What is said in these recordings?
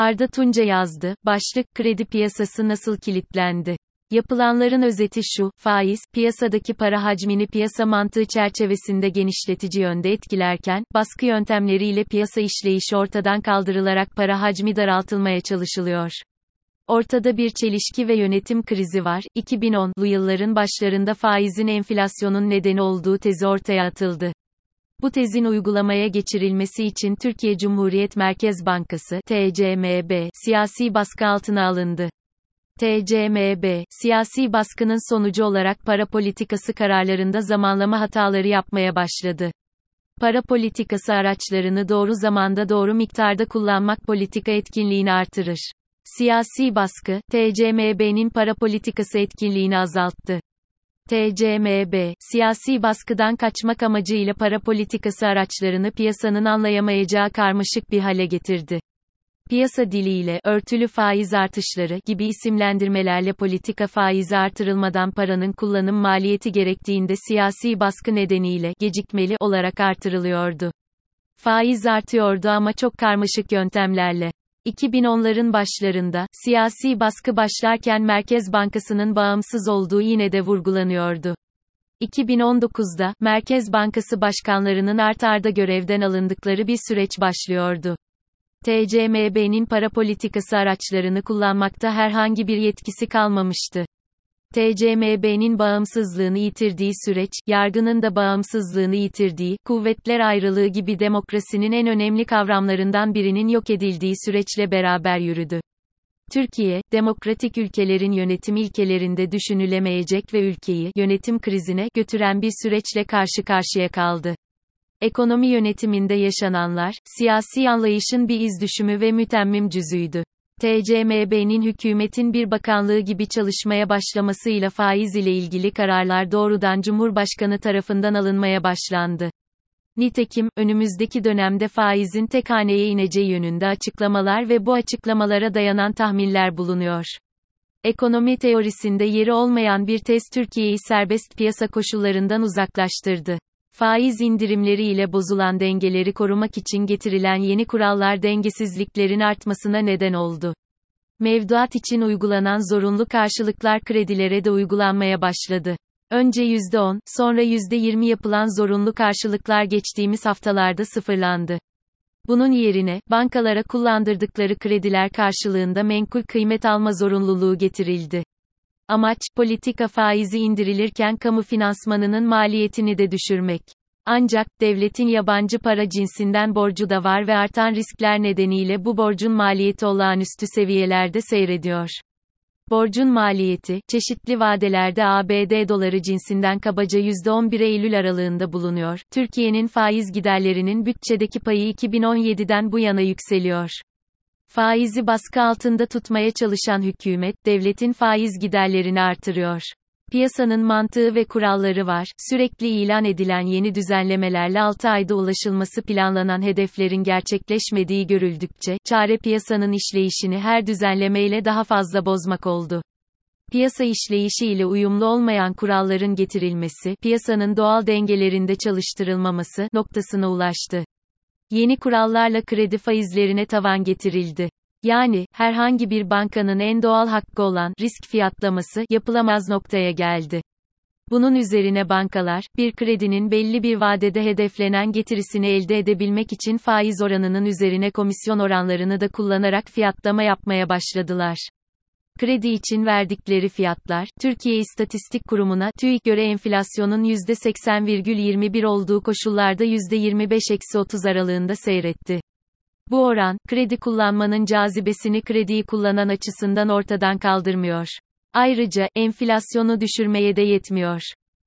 Arda Tunca yazdı. Başlık, kredi piyasası nasıl kilitlendi? Yapılanların özeti şu, faiz, piyasadaki para hacmini piyasa mantığı çerçevesinde genişletici yönde etkilerken, baskı yöntemleriyle piyasa işleyişi ortadan kaldırılarak para hacmi daraltılmaya çalışılıyor. Ortada bir çelişki ve yönetim krizi var. 2010'lu yılların başlarında faizin enflasyonun nedeni olduğu tezi ortaya atıldı. Bu tezin uygulamaya geçirilmesi için Türkiye Cumhuriyet Merkez Bankası (TCMB) siyasi baskı altına alındı. TCMB, siyasi baskının sonucu olarak para politikası kararlarında zamanlama hataları yapmaya başladı. Para politikası araçlarını doğru zamanda doğru miktarda kullanmak politika etkinliğini artırır. Siyasi baskı, TCMB'nin para politikası etkinliğini azalttı. TCMB, siyasi baskıdan kaçmak amacıyla para politikası araçlarını piyasanın anlayamayacağı karmaşık bir hale getirdi. Piyasa diliyle örtülü faiz artışları gibi isimlendirmelerle politika faizi artırılmadan paranın kullanım maliyeti gerektiğinde siyasi baskı nedeniyle gecikmeli olarak artırılıyordu. Faiz artıyordu ama çok karmaşık yöntemlerle. 2010'ların başlarında, siyasi baskı başlarken Merkez Bankası'nın bağımsız olduğu yine de vurgulanıyordu. 2019'da, Merkez Bankası başkanlarının art arda görevden alındıkları bir süreç başlıyordu. TCMB'nin para politikası araçlarını kullanmakta herhangi bir yetkisi kalmamıştı. TCMB'nin bağımsızlığını yitirdiği süreç, yargının da bağımsızlığını yitirdiği, kuvvetler ayrılığı gibi demokrasinin en önemli kavramlarından birinin yok edildiği süreçle beraber yürüdü. Türkiye, demokratik ülkelerin yönetim ilkelerinde düşünülemeyecek ve ülkeyi yönetim krizine götüren bir süreçle karşı karşıya kaldı. Ekonomi yönetiminde yaşananlar, siyasi anlayışın bir iz düşümü ve mütemmim cüzüydü. TCMB'nin hükümetin bir bakanlığı gibi çalışmaya başlamasıyla faiz ile ilgili kararlar doğrudan Cumhurbaşkanı tarafından alınmaya başlandı. Nitekim, önümüzdeki dönemde faizin tek haneye ineceği yönünde açıklamalar ve bu açıklamalara dayanan tahminler bulunuyor. Ekonomi teorisinde yeri olmayan bir tez Türkiye'yi serbest piyasa koşullarından uzaklaştırdı. Faiz indirimleri ile bozulan dengeleri korumak için getirilen yeni kurallar dengesizliklerin artmasına neden oldu. Mevduat için uygulanan zorunlu karşılıklar kredilere de uygulanmaya başladı. Önce %10, sonra %20 yapılan zorunlu karşılıklar geçtiğimiz haftalarda sıfırlandı. Bunun yerine, bankalara kullandırdıkları krediler karşılığında menkul kıymet alma zorunluluğu getirildi. Amaç, politika faizi indirilirken kamu finansmanının maliyetini de düşürmek. Ancak, devletin yabancı para cinsinden borcu da var ve artan riskler nedeniyle bu borcun maliyeti olağanüstü seviyelerde seyrediyor. Borcun maliyeti, çeşitli vadelerde ABD doları cinsinden kabaca %11 Eylül aralığında bulunuyor. Türkiye'nin faiz giderlerinin bütçedeki payı 2017'den bu yana yükseliyor. Faizi baskı altında tutmaya çalışan hükümet, devletin faiz giderlerini artırıyor. Piyasanın mantığı ve kuralları var. Sürekli ilan edilen yeni düzenlemelerle 6 ayda ulaşılması planlanan hedeflerin gerçekleşmediği görüldükçe, çare piyasanın işleyişini her düzenlemeyle daha fazla bozmak oldu. Piyasa işleyişi ile uyumlu olmayan kuralların getirilmesi, piyasanın doğal dengelerinde çalıştırılmaması noktasına ulaştı. Yeni kurallarla kredi faizlerine tavan getirildi. Yani, herhangi bir bankanın en doğal hakkı olan risk fiyatlaması yapılamaz noktaya geldi. Bunun üzerine bankalar, bir kredinin belli bir vadede hedeflenen getirisini elde edebilmek için faiz oranının üzerine komisyon oranlarını da kullanarak fiyatlama yapmaya başladılar. Kredi için verdikleri fiyatlar, Türkiye İstatistik Kurumu'na TÜİK göre enflasyonun %80,21 olduğu koşullarda %25-30 aralığında seyretti. Bu oran, kredi kullanmanın cazibesini krediyi kullanan açısından ortadan kaldırmıyor. Ayrıca, enflasyonu düşürmeye de yetmiyor.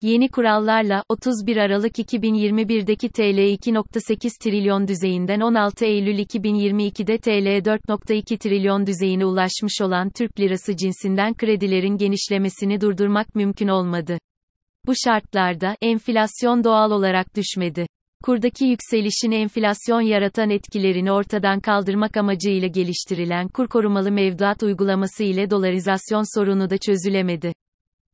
Yeni kurallarla, 31 Aralık 2021'deki TL 2.8 trilyon düzeyinden 16 Eylül 2022'de TL 4.2 trilyon düzeyine ulaşmış olan Türk lirası cinsinden kredilerin genişlemesini durdurmak mümkün olmadı. Bu şartlarda, enflasyon doğal olarak düşmedi. Kurdaki yükselişin enflasyon yaratan etkilerini ortadan kaldırmak amacıyla geliştirilen kur korumalı mevduat uygulaması ile dolarizasyon sorunu da çözülemedi.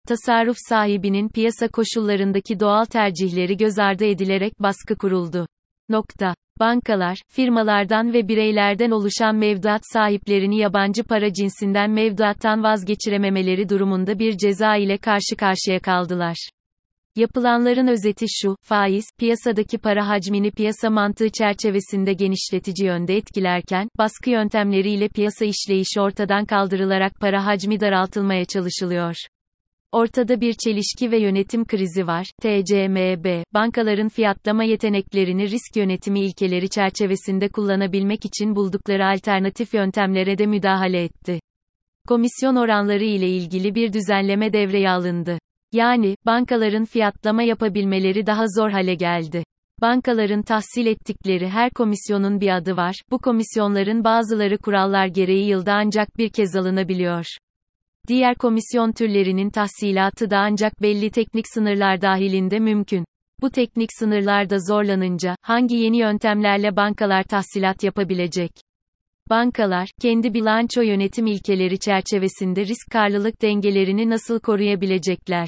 Tasarruf sahibinin piyasa koşullarındaki doğal tercihleri göz ardı edilerek baskı kuruldu. Nokta. Bankalar, firmalardan ve bireylerden oluşan mevduat sahiplerini yabancı para cinsinden mevduattan vazgeçirememeleri durumunda bir ceza ile karşı karşıya kaldılar. Yapılanların özeti şu, faiz, piyasadaki para hacmini piyasa mantığı çerçevesinde genişletici yönde etkilerken, baskı yöntemleriyle piyasa işleyişi ortadan kaldırılarak para hacmi daraltılmaya çalışılıyor. Ortada bir çelişki ve yönetim krizi var. TCMB, bankaların fiyatlama yeteneklerini risk yönetimi ilkeleri çerçevesinde kullanabilmek için buldukları alternatif yöntemlere de müdahale etti. Komisyon oranları ile ilgili bir düzenleme devreye alındı. Yani, bankaların fiyatlama yapabilmeleri daha zor hale geldi. Bankaların tahsil ettikleri her komisyonun bir adı var, bu komisyonların bazıları kurallar gereği yılda ancak bir kez alınabiliyor. Diğer komisyon türlerinin tahsilatı da ancak belli teknik sınırlar dahilinde mümkün. Bu teknik sınırlarda zorlanınca, hangi yeni yöntemlerle bankalar tahsilat yapabilecek? Bankalar, kendi bilanço yönetim ilkeleri çerçevesinde risk karlılık dengelerini nasıl koruyabilecekler?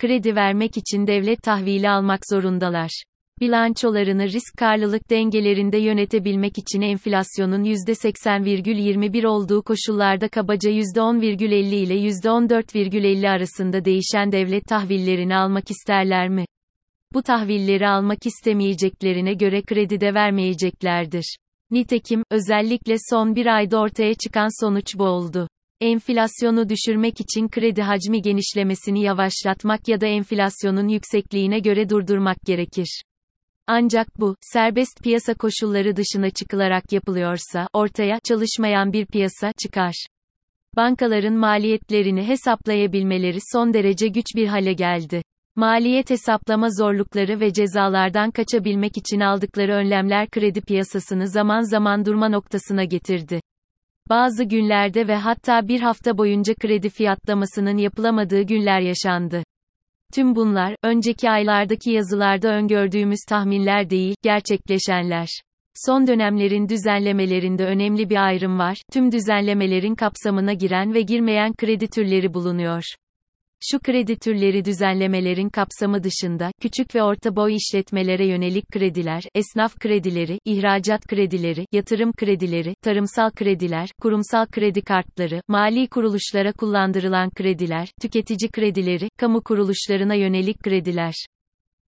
Kredi vermek için devlet tahvili almak zorundalar. Bilançolarını risk karlılık dengelerinde yönetebilmek için enflasyonun %80,21 olduğu koşullarda kabaca %10,50 ile %14,50 arasında değişen devlet tahvillerini almak isterler mi? Bu tahvilleri almak istemeyeceklerine göre kredi de vermeyeceklerdir. Nitekim, özellikle son bir ayda ortaya çıkan sonuç bu oldu. Enflasyonu düşürmek için kredi hacmi genişlemesini yavaşlatmak ya da enflasyonun yüksekliğine göre durdurmak gerekir. Ancak bu, serbest piyasa koşulları dışına çıkılarak yapılıyorsa, ortaya, çalışmayan bir piyasa, çıkar. Bankaların maliyetlerini hesaplayabilmeleri son derece güç bir hale geldi. Maliyet hesaplama zorlukları ve cezalardan kaçabilmek için aldıkları önlemler kredi piyasasını zaman zaman durma noktasına getirdi. Bazı günlerde ve hatta bir hafta boyunca kredi fiyatlamasının yapılamadığı günler yaşandı. Tüm bunlar, önceki aylardaki yazılarda öngördüğümüz tahminler değil, gerçekleşenler. Son dönemlerin düzenlemelerinde önemli bir ayrım var, tüm düzenlemelerin kapsamına giren ve girmeyen kredi türleri bulunuyor. Şu kredi türleri düzenlemelerin kapsamı dışında, küçük ve orta boy işletmelere yönelik krediler, esnaf kredileri, ihracat kredileri, yatırım kredileri, tarımsal krediler, kurumsal kredi kartları, mali kuruluşlara kullandırılan krediler, tüketici kredileri, kamu kuruluşlarına yönelik krediler.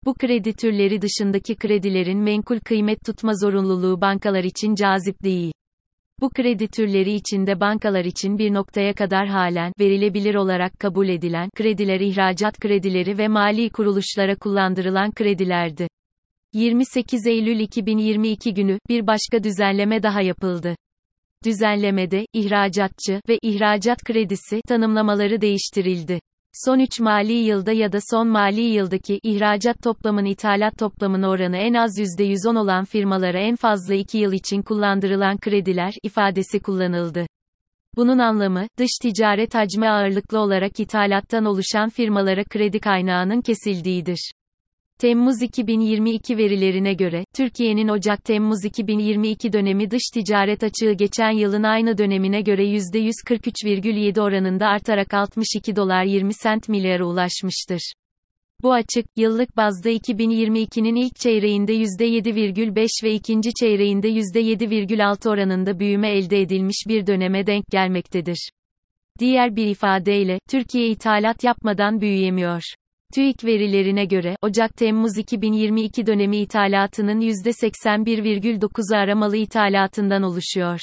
Bu kredi türleri dışındaki kredilerin menkul kıymet tutma zorunluluğu bankalar için cazip değil. Bu kredi türleri içinde bankalar için bir noktaya kadar halen verilebilir olarak kabul edilen krediler ihracat kredileri ve mali kuruluşlara kullandırılan kredilerdi. 28 Eylül 2022 günü bir başka düzenleme daha yapıldı. Düzenlemede ihracatçı ve ihracat kredisi tanımlamaları değiştirildi. Son 3 mali yılda ya da son mali yıldaki ihracat toplamın ithalat toplamın oranı en az %110 olan firmalara en fazla 2 yıl için kullandırılan krediler ifadesi kullanıldı. Bunun anlamı, dış ticaret hacmi ağırlıklı olarak ithalattan oluşan firmalara kredi kaynağının kesildiğidir. Temmuz 2022 verilerine göre, Türkiye'nin Ocak-Temmuz 2022 dönemi dış ticaret açığı geçen yılın aynı dönemine göre %143,7 oranında artarak 62 dolar 20 sent milyara ulaşmıştır. Bu açık, yıllık bazda 2022'nin ilk çeyreğinde %7,5 ve ikinci çeyreğinde %7,6 oranında büyüme elde edilmiş bir döneme denk gelmektedir. Diğer bir ifadeyle, Türkiye ithalat yapmadan büyüyemiyor. TÜİK verilerine göre, Ocak-Temmuz 2022 dönemi ithalatının %81,9'u aramalı ithalatından oluşuyor.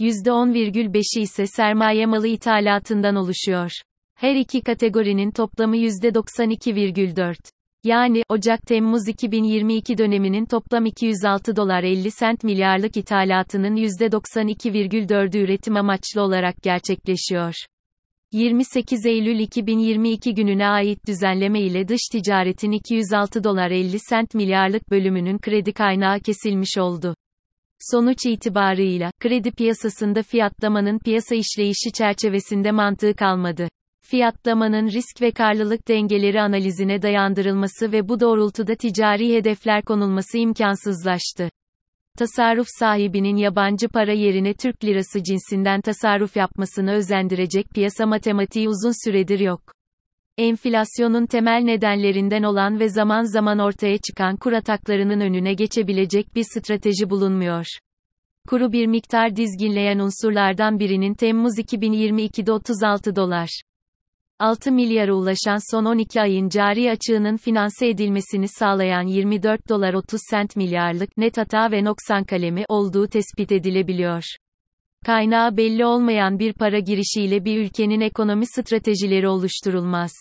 %10,5'i ise sermaye malı ithalatından oluşuyor. Her iki kategorinin toplamı %92,4. Yani, Ocak-Temmuz 2022 döneminin toplam 206 dolar 50 sent milyarlık ithalatının %92,4'ü üretim amaçlı olarak gerçekleşiyor. 28 Eylül 2022 gününe ait düzenleme ile dış ticaretin 206 dolar 50 sent milyarlık bölümünün kredi kaynağı kesilmiş oldu. Sonuç itibarıyla, kredi piyasasında fiyatlamanın piyasa işleyişi çerçevesinde mantığı kalmadı. Fiyatlamanın risk ve karlılık dengeleri analizine dayandırılması ve bu doğrultuda ticari hedefler konulması imkansızlaştı tasarruf sahibinin yabancı para yerine Türk lirası cinsinden tasarruf yapmasını özendirecek piyasa matematiği uzun süredir yok. Enflasyonun temel nedenlerinden olan ve zaman zaman ortaya çıkan kur ataklarının önüne geçebilecek bir strateji bulunmuyor. Kuru bir miktar dizginleyen unsurlardan birinin Temmuz 2022'de 36 dolar. 6 milyara ulaşan son 12 ayın cari açığının finanse edilmesini sağlayan 24 dolar 30 sent milyarlık net hata ve noksan kalemi olduğu tespit edilebiliyor. Kaynağı belli olmayan bir para girişiyle bir ülkenin ekonomi stratejileri oluşturulmaz.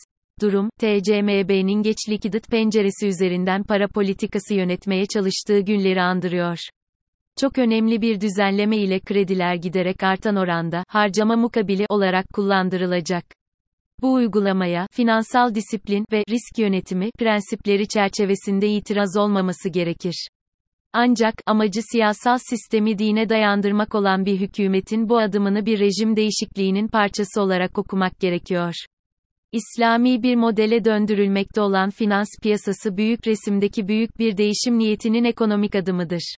Durum, TCMB'nin geç likidit penceresi üzerinden para politikası yönetmeye çalıştığı günleri andırıyor. Çok önemli bir düzenleme ile krediler giderek artan oranda, harcama mukabili olarak kullandırılacak. Bu uygulamaya, finansal disiplin ve risk yönetimi prensipleri çerçevesinde itiraz olmaması gerekir. Ancak, amacı siyasal sistemi dine dayandırmak olan bir hükümetin bu adımını bir rejim değişikliğinin parçası olarak okumak gerekiyor. İslami bir modele döndürülmekte olan finans piyasası büyük resimdeki büyük bir değişim niyetinin ekonomik adımıdır.